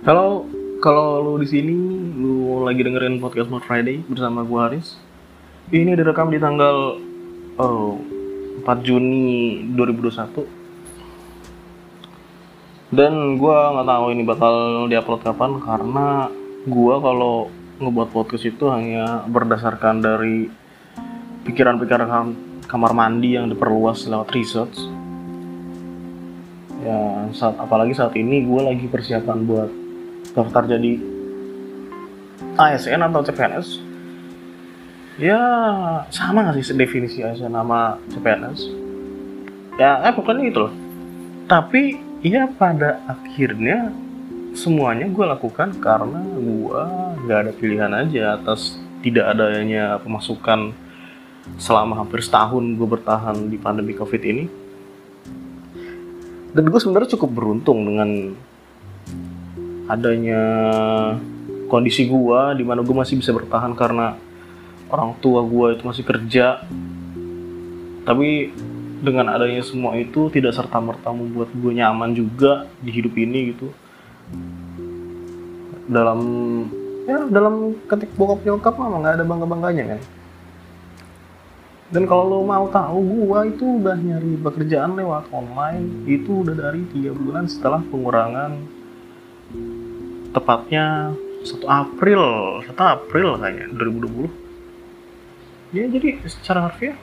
Halo, kalau lu di sini, lu lagi dengerin podcast Mod Friday bersama gua Haris. Ini direkam di tanggal oh, 4 Juni 2021. Dan gua nggak tahu ini bakal diupload kapan karena gua kalau ngebuat podcast itu hanya berdasarkan dari pikiran-pikiran kamar mandi yang diperluas lewat research. Ya, saat apalagi saat ini gue lagi persiapan buat daftar jadi ASN atau CPNS ya sama nggak sih definisi ASN nama CPNS ya eh pokoknya gitu loh. Tapi ya pada akhirnya semuanya gue lakukan karena gue nggak ada pilihan aja atas tidak adanya pemasukan selama hampir setahun gue bertahan di pandemi covid ini. Dan gue sebenarnya cukup beruntung dengan adanya kondisi gua di mana gua masih bisa bertahan karena orang tua gua itu masih kerja. Tapi dengan adanya semua itu tidak serta merta membuat gue nyaman juga di hidup ini gitu. Dalam ya dalam ketik bokap nyokap mah nggak ada bangga bangganya kan? Dan kalau lo mau tahu gua itu udah nyari pekerjaan lewat online. Itu udah dari tiga bulan setelah pengurangan tepatnya 1 April 1 April kayaknya 2020 ya jadi secara harfiah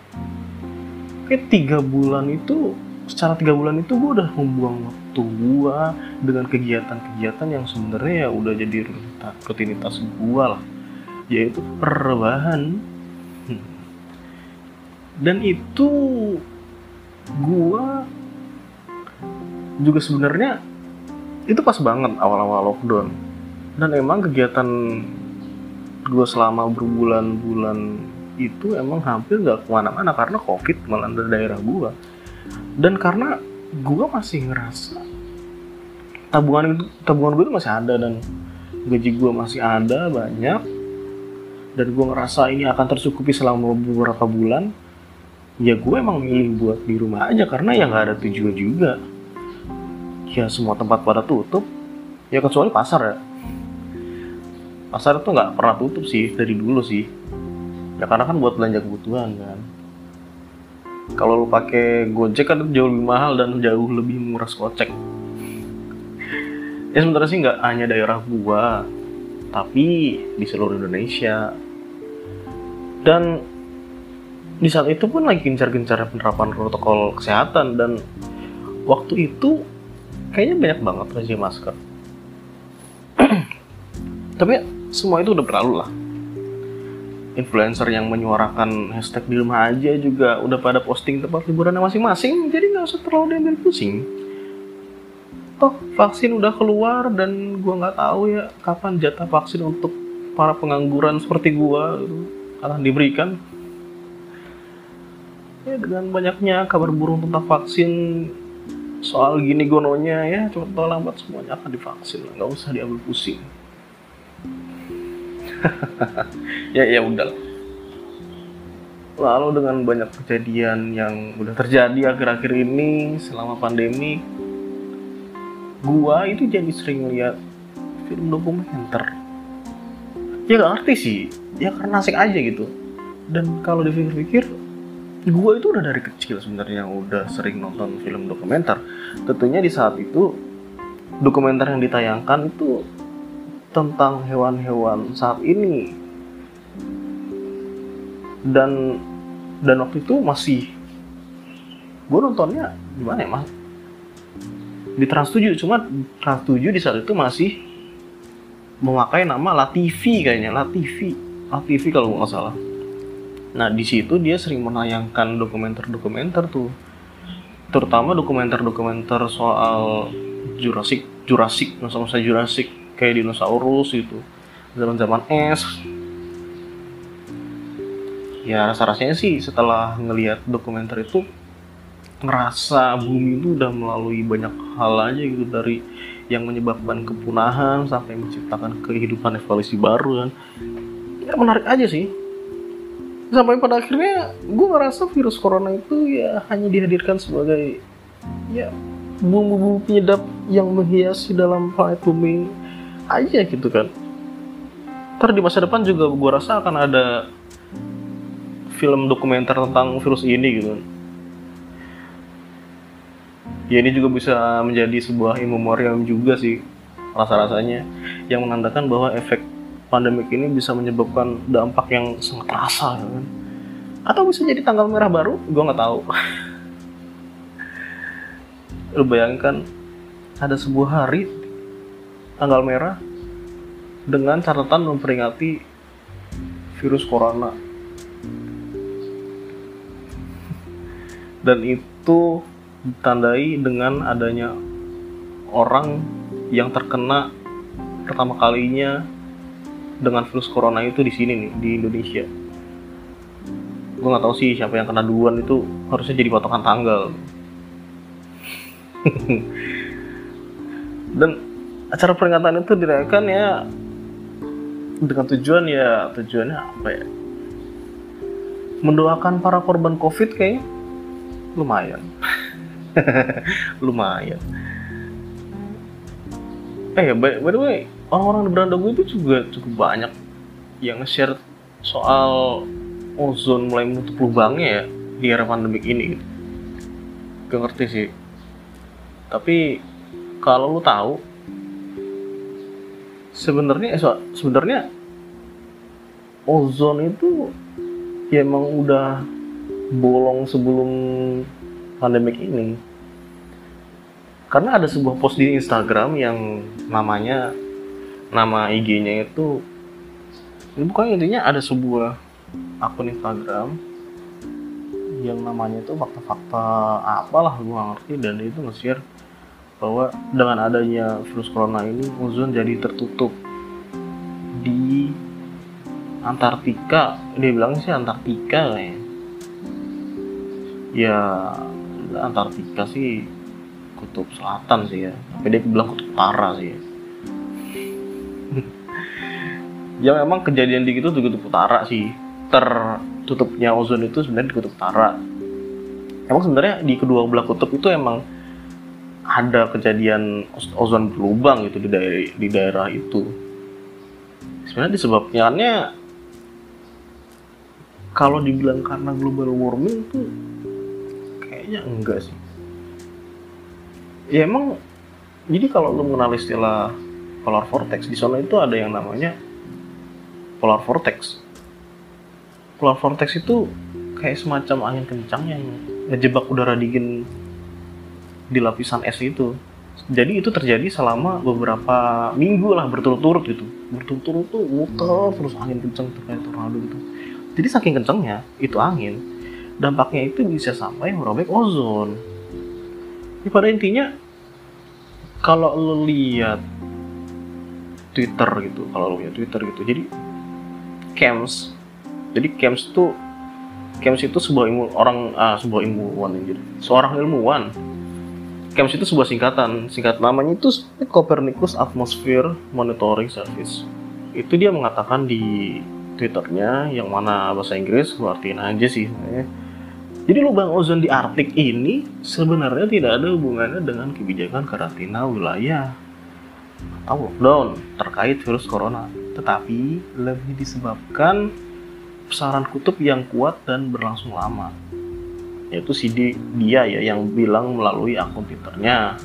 kayak tiga bulan itu secara tiga bulan itu gue udah membuang waktu gue dengan kegiatan-kegiatan yang sebenarnya ya udah jadi rutinitas gue lah. Yaitu perbahan hmm. dan itu gue juga sebenarnya itu pas banget awal-awal lockdown. Dan emang kegiatan gue selama berbulan-bulan itu emang hampir gak ke mana-mana karena covid melanda daerah gue dan karena gue masih ngerasa tabungan tabungan gue itu masih ada dan gaji gue masih ada banyak dan gue ngerasa ini akan tercukupi selama beberapa bulan ya gue emang milih buat di rumah aja karena ya nggak ada tujuan juga ya semua tempat pada tutup ya kecuali pasar ya. Pasar itu nggak pernah tutup sih dari dulu sih. Ya karena kan buat belanja kebutuhan kan. Kalau lu pakai gojek kan jauh lebih mahal dan jauh lebih murah kocek ya sebenarnya sih nggak hanya daerah gua tapi di seluruh Indonesia. Dan di saat itu pun lagi gencar-gencar penerapan protokol kesehatan dan waktu itu kayaknya banyak banget razia masker. Tapi semua itu udah berlalu lah. Influencer yang menyuarakan hashtag di rumah aja juga udah pada posting tempat liburannya masing-masing jadi nggak usah terlalu diambil pusing. Toh vaksin udah keluar dan gua nggak tahu ya kapan jatah vaksin untuk para pengangguran seperti gua akan diberikan. Ya dengan banyaknya kabar burung tentang vaksin soal gini gononya ya atau lambat semuanya akan divaksin. Nggak usah diambil pusing. Ya ya udah. Lalu dengan banyak kejadian yang udah terjadi akhir-akhir ini selama pandemi gua itu jadi sering lihat film dokumenter. Ya gak ngerti sih. Ya karena asik aja gitu. Dan kalau dipikir-pikir gue itu udah dari kecil sebenarnya udah sering nonton film dokumenter tentunya di saat itu dokumenter yang ditayangkan itu tentang hewan-hewan saat ini. Dan dan waktu itu masih gue nontonnya gimana ya mas? Di Trans 7 cuma Trans 7 di saat itu masih memakai nama Latifi kayaknya Latifi Latifi kalau nggak salah. Nah di situ dia sering menayangkan dokumenter-dokumenter tuh, terutama dokumenter-dokumenter soal Jurassic, Jurassic, masa-masa Jurassic kayak dinosaurus itu, zaman-zaman es. Ya rasa-rasanya sih setelah ngelihat dokumenter itu ngerasa bumi itu udah melalui banyak hal aja gitu dari yang menyebabkan kepunahan sampai menciptakan kehidupan evolusi baru kan ya menarik aja sih sampai pada akhirnya gue ngerasa virus corona itu ya hanya dihadirkan sebagai ya bumbu-bumbu penyedap yang menghiasi dalam planet bumi aja gitu kan. Ntar di masa depan juga gue rasa akan ada film dokumenter tentang virus ini gitu. Ya ini juga bisa menjadi sebuah memorial juga sih rasa-rasanya. Yang menandakan bahwa efek pandemik ini bisa menyebabkan dampak yang sangat terasa ya kan? Atau bisa jadi tanggal merah baru? Gue nggak tahu. Lu bayangkan ada sebuah hari tanggal merah dengan catatan memperingati virus corona. Dan itu ditandai dengan adanya orang yang terkena pertama kalinya dengan virus corona itu di sini nih di Indonesia. Gue nggak tahu sih siapa yang kena duluan itu harusnya jadi patokan tanggal. Dan acara peringatan itu dirayakan ya dengan tujuan ya tujuannya apa ya? Mendoakan para korban COVID kayak lumayan. lumayan eh by, by the way orang-orang di beranda gue itu juga cukup banyak yang nge-share soal ozon mulai menutup lubangnya ya di era pandemik ini gitu. Gak ngerti sih. Tapi kalau lu tahu sebenarnya eh, sebenarnya ozon itu ya emang udah bolong sebelum pandemik ini karena ada sebuah post di Instagram yang namanya nama IG-nya itu bukan intinya ada sebuah akun Instagram yang namanya itu fakta-fakta apalah gue ngerti dan itu nge-share bahwa dengan adanya virus corona ini ozon jadi tertutup di Antartika. Dia bilang sih Antartika kayaknya. Ya Antartika sih kutub selatan sih ya. Tapi dia bilang kutub utara sih ya. ya memang kejadian di itu di kutub utara sih. Tertutupnya ozon itu sebenarnya di kutub utara. Emang sebenarnya di kedua belah kutub itu emang ada kejadian ozon berlubang gitu di daerah di daerah itu. Sebenarnya disebabkannya kalau dibilang karena global warming tuh kayaknya enggak sih. Ya emang jadi kalau lu mengenal istilah polar vortex. Di sana itu ada yang namanya polar vortex. Polar vortex itu kayak semacam angin kencang yang ngejebak udara dingin di lapisan es itu. Jadi itu terjadi selama beberapa minggu lah berturut-turut gitu. Berturut-turut tuh muter terus angin kencang terkait tornado gitu. Jadi saking kencangnya itu angin dampaknya itu bisa sampai merobek ozon. Ini pada intinya kalau lo lihat Twitter gitu, kalau lo lihat Twitter gitu, jadi camps, jadi camps itu camps itu sebuah ilmu orang ah, sebuah ilmuwan jadi seorang ilmuwan. Camps itu sebuah singkatan. Singkat namanya itu Copernicus Atmosphere Monitoring Service. Itu dia mengatakan di twitternya yang mana bahasa Inggris gue artiin aja sih jadi lubang ozon di Arktik ini sebenarnya tidak ada hubungannya dengan kebijakan karantina wilayah atau lockdown terkait virus corona, tetapi lebih disebabkan pusaran kutub yang kuat dan berlangsung lama. Yaitu si dia ya yang bilang melalui akun Twitternya.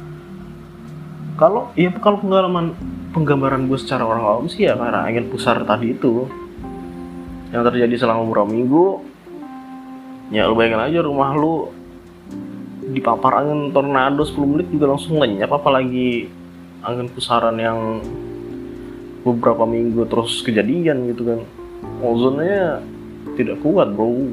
Kalau ya kalau pengalaman penggambaran gue secara orang awam sih ya karena angin pusar tadi itu yang terjadi selama beberapa minggu ya lu bayangin aja rumah lu dipapar angin tornado 10 menit juga langsung lenyap apalagi angin pusaran yang beberapa minggu terus kejadian gitu kan. Ozonnya tidak kuat bro.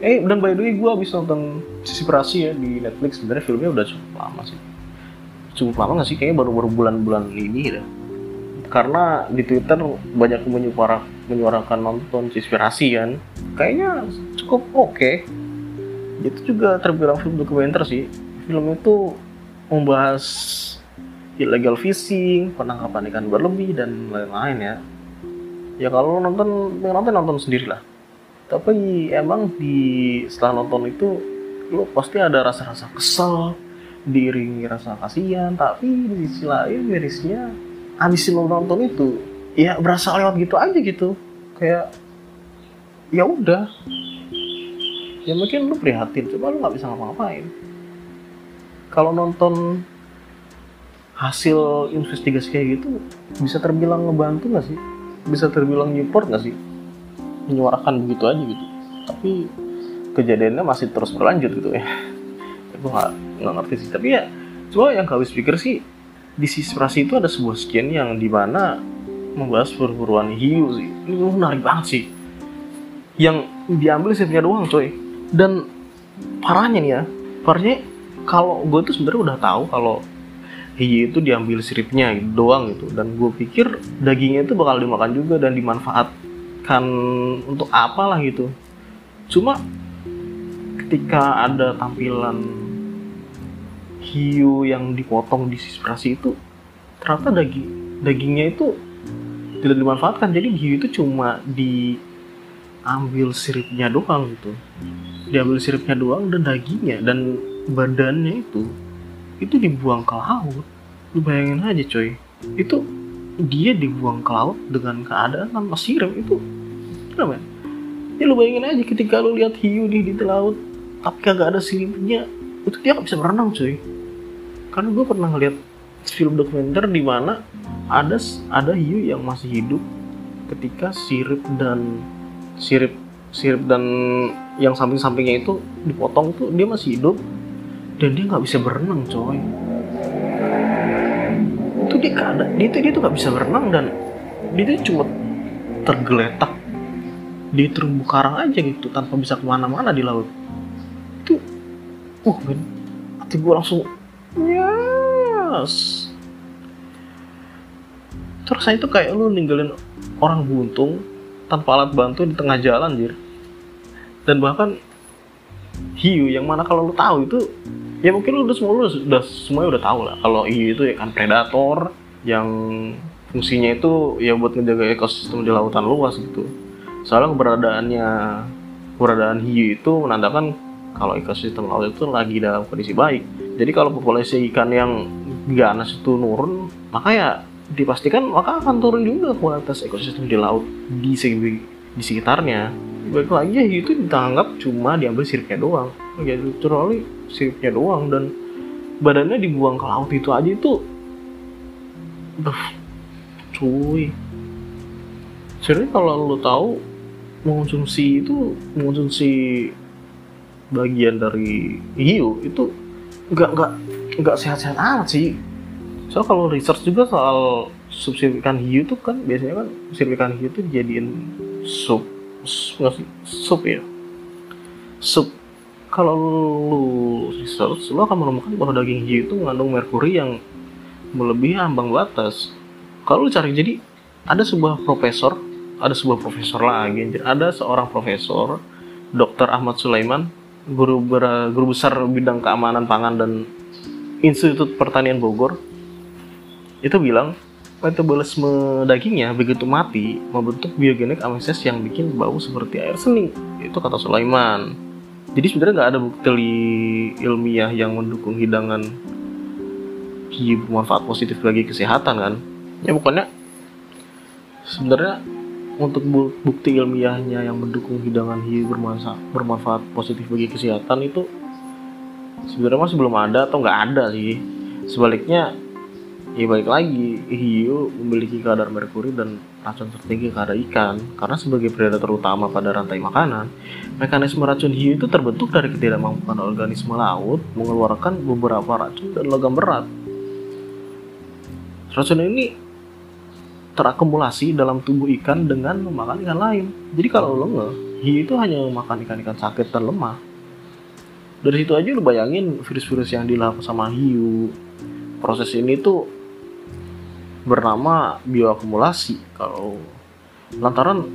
Eh dan by the way gue habis nonton sisi perasi ya di Netflix. Sebenarnya filmnya udah cukup lama sih. Cukup lama gak sih? Kayaknya baru baru bulan-bulan ini ya karena di Twitter banyak menyuara menyuarakan nonton inspirasi kan. Kayaknya cukup oke. Okay. itu juga terbilang film dokumenter sih film itu membahas illegal fishing penangkapan ikan berlebih dan lain-lain ya. Ya kalau nonton nonton nonton sendiri lah. Tapi emang di setelah nonton itu lo pasti ada rasa-rasa kesel diiringi rasa kasihan tapi di sisi lain mirisnya habis lo nonton itu ya berasa lewat gitu aja gitu. Kayak ya udah. Ya mungkin lu prihatin coba lu nggak bisa ngapa-ngapain kalau nonton hasil investigasi kayak gitu bisa terbilang ngebantu nggak sih? Bisa terbilang nyupport nggak sih? Menyuarakan begitu aja gitu. Tapi kejadiannya masih terus berlanjut gitu ya. Gue nggak ngerti sih. Tapi ya coba yang kau pikir sih di itu ada sebuah scene yang di mana membahas perburuan hiu sih. Ini menarik banget sih. Yang diambil siripnya doang coy. Dan parahnya nih ya parahnya kalau gue tuh sebenarnya udah tahu kalau hiu itu diambil siripnya gitu, doang gitu. Dan gue pikir dagingnya itu bakal dimakan juga dan dimanfaatkan untuk apalah gitu. Cuma ketika ada tampilan hiu yang dipotong di inspirasi itu ternyata daging dagingnya itu tidak dimanfaatkan. Jadi hiu itu cuma diambil siripnya doang gitu. Diambil siripnya doang dan dagingnya. Dan badannya itu itu dibuang ke laut. Lu bayangin aja coy. Itu dia dibuang ke laut dengan keadaan tanpa sirip itu kenapa? Ya lu bayangin aja ketika lu lihat hiu di di laut tapi kagak ada siripnya itu dia gak bisa berenang cuy karena gue pernah ngeliat film dokumenter di mana ada ada hiu yang masih hidup ketika sirip dan sirip sirip dan yang samping-sampingnya itu dipotong tuh dia masih hidup dan dia nggak bisa berenang coy itu dia ada dia tuh dia tuh nggak bisa berenang dan dia tuh cuma tergeletak di terumbu karang aja gitu tanpa bisa ke mana-mana di laut itu uh men hati gue langsung Yes. Terus saya itu kayak lu ninggalin orang buntung tanpa alat bantu di tengah jalan, jir. Dan bahkan hiu yang mana kalau lu tahu itu ya mungkin udah semua lu udah semuanya udah tahu lah kalau hiu itu ya kan predator yang fungsinya itu ya buat ngejaga ekosistem di lautan luas gitu. Soalnya keberadaannya keberadaan hiu itu menandakan kalau ekosistem laut itu lagi dalam kondisi baik jadi kalau populasi ikan yang ganas itu nurun, maka ya dipastikan maka akan turun juga kualitas ekosistem di laut di segi di sekitarnya. Baik lagi ya itu ditangkap cuma diambil siripnya doang. Ya literally siripnya doang dan badannya dibuang ke laut itu aja itu Duh, cuy. Sebenarnya kalau lo tahu mengonsumsi itu mengonsumsi bagian dari hiu itu nggak nggak nggak sehat-sehat amat sih so kalau research juga soal subsidi ikan hiu tuh kan biasanya kan subsidi hiu tuh dijadiin sup sup ya sup. Kalau lu research lu akan menemukan bahwa daging hiu itu mengandung merkuri yang melebihi ambang batas. Kalau lu cari jadi ada sebuah profesor ada sebuah profesor lagi ada seorang profesor Dr. Ahmad Sulaiman guru ber, guru besar bidang keamanan pangan dan Institut Pertanian Bogor. Itu bilang metabolisme dagingnya begitu mati membentuk biogenik amesses yang bikin bau seperti air seni itu kata Sulaiman. Jadi sebenarnya nggak ada bukti ilmiah yang mendukung hidangan hiu bermanfaat positif bagi kesehatan kan? Ya bukannya sebenarnya untuk bukti ilmiahnya yang mendukung hidangan hiu bermanfaat, bermanfaat positif bagi kesehatan itu sebenarnya masih belum ada atau nggak ada sih. Sebaliknya ya balik lagi hiu memiliki kadar merkuri dan racun tertinggi pada ikan karena sebagai predator utama pada rantai makanan mekanisme racun hiu itu terbentuk dari ketidakmampuan organisme laut mengeluarkan beberapa racun dan logam berat racun ini terakumulasi dalam tubuh ikan dengan memakan ikan lain. Jadi kalau lo nge, hiu itu hanya memakan ikan-ikan sakit dan lemah. Dari situ aja lo bayangin virus-virus yang dilakukan sama hiu. Proses ini tuh bernama bioakumulasi. Kalau lantaran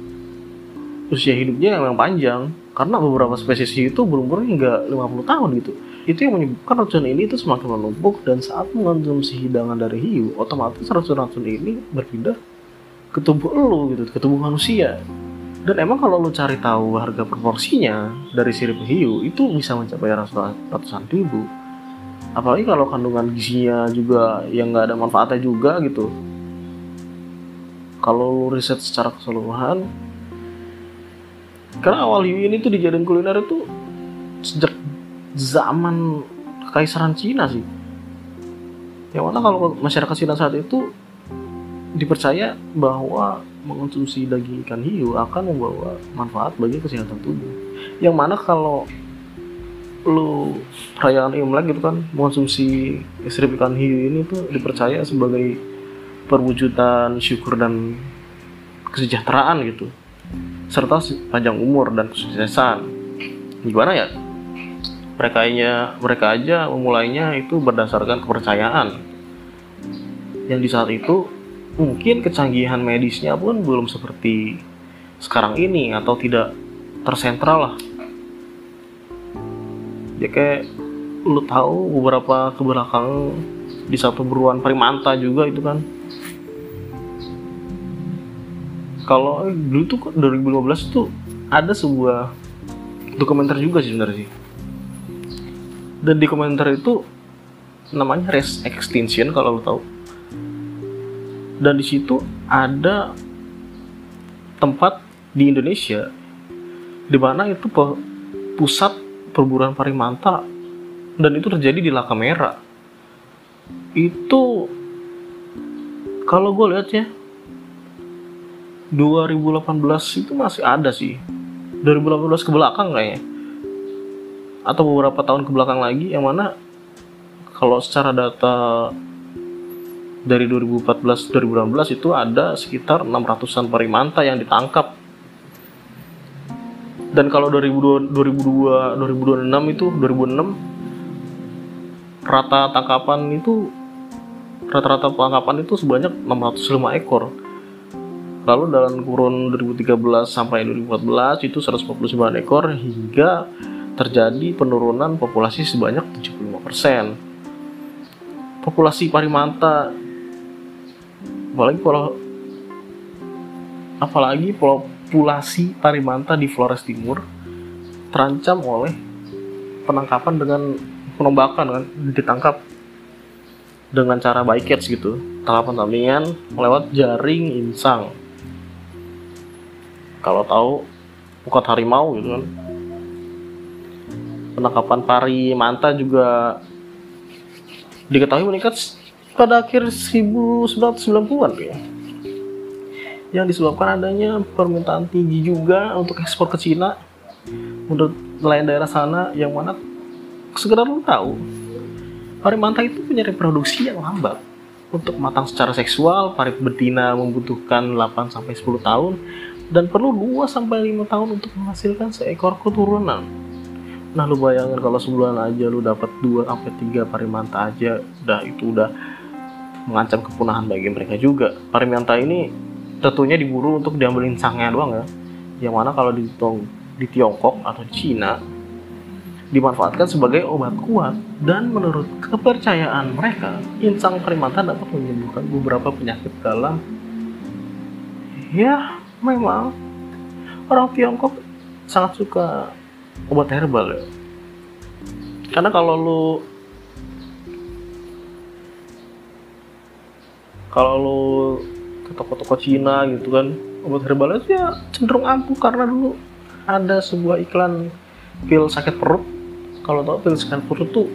usia hidupnya yang panjang, karena beberapa spesies itu berumur hingga 50 tahun gitu. Itu yang menyebabkan racun ini itu semakin menumpuk dan saat mengonsumsi hidangan dari hiu, otomatis racun-racun ini berpindah ke tubuh lu gitu, ke tubuh manusia. Dan emang kalau lu cari tahu harga proporsinya dari sirip hiu itu bisa mencapai ratusan ribu. Apalagi kalau kandungan gizinya juga yang nggak ada manfaatnya juga gitu. Kalau lu riset secara keseluruhan karena awal hiu ini tuh dijadiin kuliner itu sejak zaman kekaisaran Cina sih. Yang mana kalau masyarakat Cina saat itu dipercaya bahwa mengonsumsi daging ikan hiu akan membawa manfaat bagi kesehatan tubuh. Yang mana kalau lu perayaan Imlek gitu kan mengonsumsi strip ikan hiu ini tuh dipercaya sebagai perwujudan syukur dan kesejahteraan gitu. Serta panjang umur dan kesuksesan. Gimana ya? Mereka aja mereka aja memulainya itu berdasarkan kepercayaan. Yang di saat itu mungkin kecanggihan medisnya pun belum seperti sekarang ini atau tidak tersentral lah ya kayak lu tahu beberapa ke belakang di satu beruan Primanta juga itu kan? Kalau dulu tuh 2015 tuh ada sebuah dokumenter juga sih sebenarnya sih. Dan di komentar itu namanya race extinction kalau lo tahu. Dan di situ ada tempat di Indonesia di mana itu pusat perburuan parimanta dan itu terjadi di Laka Merah itu kalau gue lihat ya 2018 itu masih ada sih. 2018 ke belakang kayaknya. Atau beberapa tahun ke belakang lagi yang mana kalau secara data dari 2014 2016 itu ada sekitar 600-an parimanta yang ditangkap dan kalau 2002 2002 2026 itu 2006 rata tangkapan itu rata-rata tangkapan itu sebanyak 605 ekor. Lalu dalam kurun 2013 sampai 2014 itu 149 ekor hingga terjadi penurunan populasi sebanyak 75% populasi parimanta apalagi kalau apalagi populasi Parimanta di Flores Timur terancam oleh penangkapan dengan penembakan kan? Ditangkap dengan cara bycatch gitu. Tangkapan tandingan melewat jaring insang. Kalau tahu bukan harimau gitu kan? Penangkapan pari manta juga diketahui meningkat pada akhir 1990-an ya yang disebabkan adanya permintaan tinggi juga untuk ekspor ke Cina untuk nelayan daerah sana yang mana sekedar lu tahu manta itu punya reproduksi yang lambat untuk matang secara seksual parit betina membutuhkan 8 sampai 10 tahun dan perlu 2 sampai 5 tahun untuk menghasilkan seekor keturunan. Nah, lu bayangin kalau sebulan aja lu dapat 2 sampai 3 parimanta aja, udah itu udah mengancam kepunahan bagi mereka juga. Parimanta ini tentunya diburu untuk diambil insangnya doang ya. Yang mana kalau di, di Tiongkok atau Cina dimanfaatkan sebagai obat kuat dan menurut kepercayaan mereka insang primata dapat menyembuhkan beberapa penyakit dalam. Ya memang orang Tiongkok sangat suka obat herbal ya. Karena kalau lu kalau lu ke toko-toko Cina gitu kan. Obat herbal itu ya cenderung ampuh karena dulu ada sebuah iklan pil sakit perut. Kalau tau pil sakit perut tuh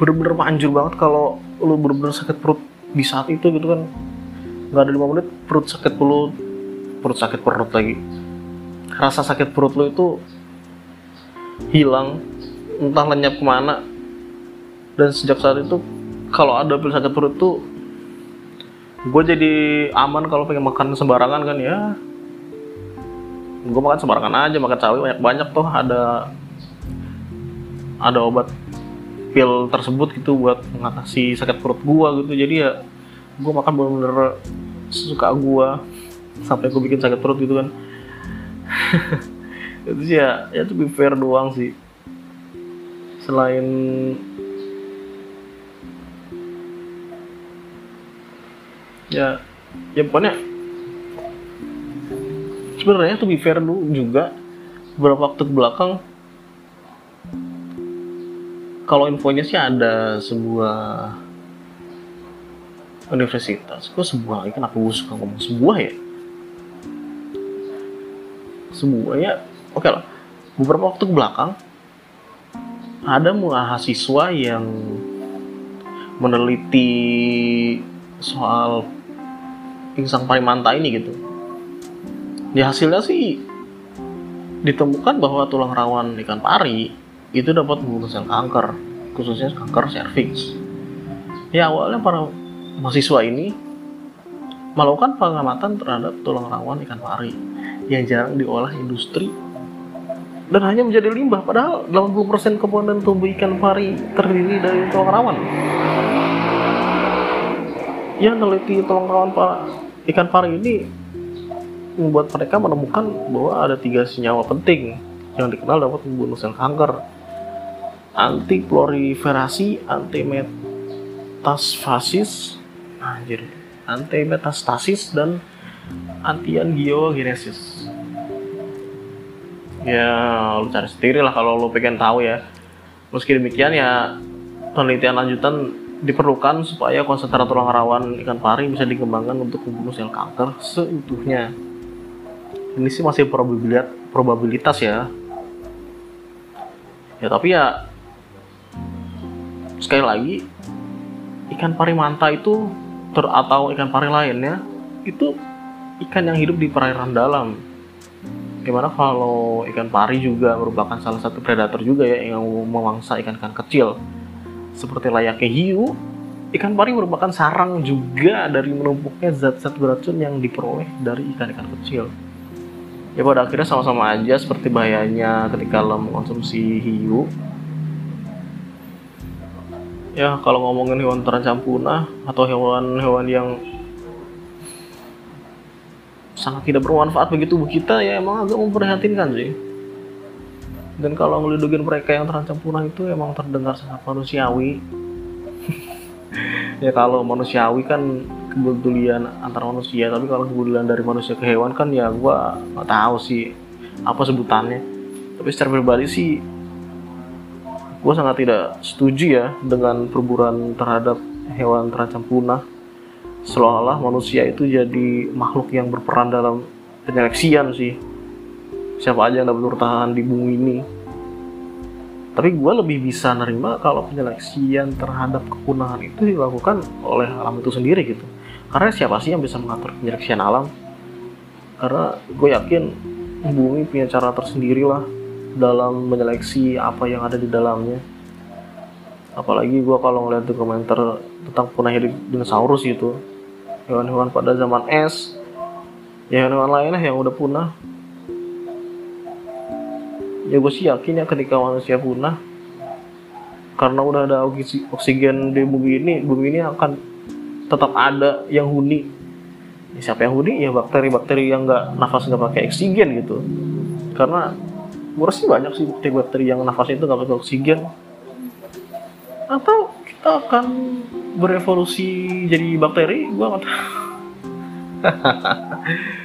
bener-bener manjur banget kalau lu bener-bener sakit perut di saat itu gitu kan. Nggak ada lima menit perut sakit perut perut sakit perut lagi. Rasa sakit perut lu itu hilang entah lenyap ke mana. Dan sejak saat itu kalau ada pil sakit perut tuh gue jadi aman kalau pengen makan sembarangan kan ya. Gue makan sembarangan aja makan cabai banyak banyak tuh ada ada obat pil tersebut gitu buat mengatasi sakit perut gue gitu. Jadi ya gue makan bener-bener suka gue sampai gue bikin sakit perut gitu kan. Itu sih ya ya tuh fair doang sih. Selain ya ya pokoknya sebenarnya tuh be fair dulu juga beberapa waktu belakang kalau infonya sih ada sebuah universitas. Kok sebuah lagi? Kenapa gue suka ngomong sebuah ya? Sebuah ya oke lah. Beberapa waktu ke belakang ada mahasiswa yang meneliti soal pingsan parimanta ini gitu. Di hasilnya sih ditemukan bahwa tulang rawan ikan pari itu dapat membunuh sel kanker khususnya kanker serviks ya awalnya para mahasiswa ini melakukan pengamatan terhadap tulang rawan ikan pari yang jarang diolah industri dan hanya menjadi limbah padahal 80% komponen tumbuh ikan pari terdiri dari tulang rawan yang meneliti tulang rawan ikan pari ini membuat mereka menemukan bahwa ada tiga senyawa penting yang dikenal dapat membunuh sel kanker. Anti proliferasi, anti metastasis, anjir anti metastasis dan antiangiogenesis. Ya lu cari sendiri lah kalau lu pengen tahu ya. Meski demikian ya penelitian lanjutan diperlukan supaya konsentrat tulang rawan ikan pari bisa dikembangkan untuk membunuh sel kanker seutuhnya ini sih masih probabilitas ya ya tapi ya sekali lagi ikan pari manta itu ter atau ikan pari lainnya itu ikan yang hidup di perairan dalam. Gimana kalau ikan pari juga merupakan salah satu predator juga ya yang memangsa ikan-ikan kecil. Seperti layaknya hiu, ikan pari merupakan sarang juga dari menumpuknya zat-zat beracun yang diperoleh dari ikan-ikan kecil. Ya pada akhirnya sama-sama aja seperti bahayanya ketika lo mengkonsumsi hiu ya kalau ngomongin hewan terancam punah atau hewan-hewan yang sangat tidak bermanfaat bagi tubuh kita ya emang agak memprihatinkan sih dan kalau ngelindungin mereka yang terancam punah itu emang terdengar sangat manusiawi. Ya kalau manusiawi kan kebetulan antar manusia tapi kalau kebetulan dari manusia ke hewan kan ya gua nggak tahu sih apa sebutannya. Tapi secara pribadi sih gue sangat tidak setuju ya dengan perburuan terhadap hewan terancam punah. Seolah-olah manusia itu jadi makhluk yang berperan dalam penyeleksian sih siapa aja yang dapat bertahan di bumi ini. Tapi gue lebih bisa nerima kalau penyeleksian terhadap kepunahan itu dilakukan oleh alam itu sendiri gitu. Karena siapa sih yang bisa mengatur penyeleksian alam? Karena gue yakin bumi punya cara tersendiri lah dalam menyeleksi apa yang ada di dalamnya. Apalagi gue kalau ngeliat dokumenter tentang punahnya dinosaurus itu hewan-hewan pada zaman es ya hewan-hewan lainnya yang udah punah ya gue sih yakin ya ketika manusia punah karena udah ada oksigen di bumi ini bumi ini akan tetap ada yang huni. Ya, siapa yang huni? Ya bakteri-bakteri yang nggak nafas nggak pakai oksigen gitu. Karena gue sih banyak sih bakteri-bakteri yang nafasnya itu nggak pakai oksigen. Atau kita akan berevolusi jadi bakteri? Gue nggak tahu.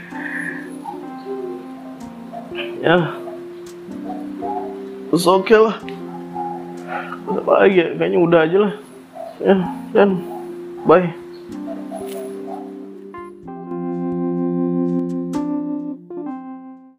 Ya terus oke okay lah. Apa lagi ya kayaknya udah aja lah. Ya dan. Bye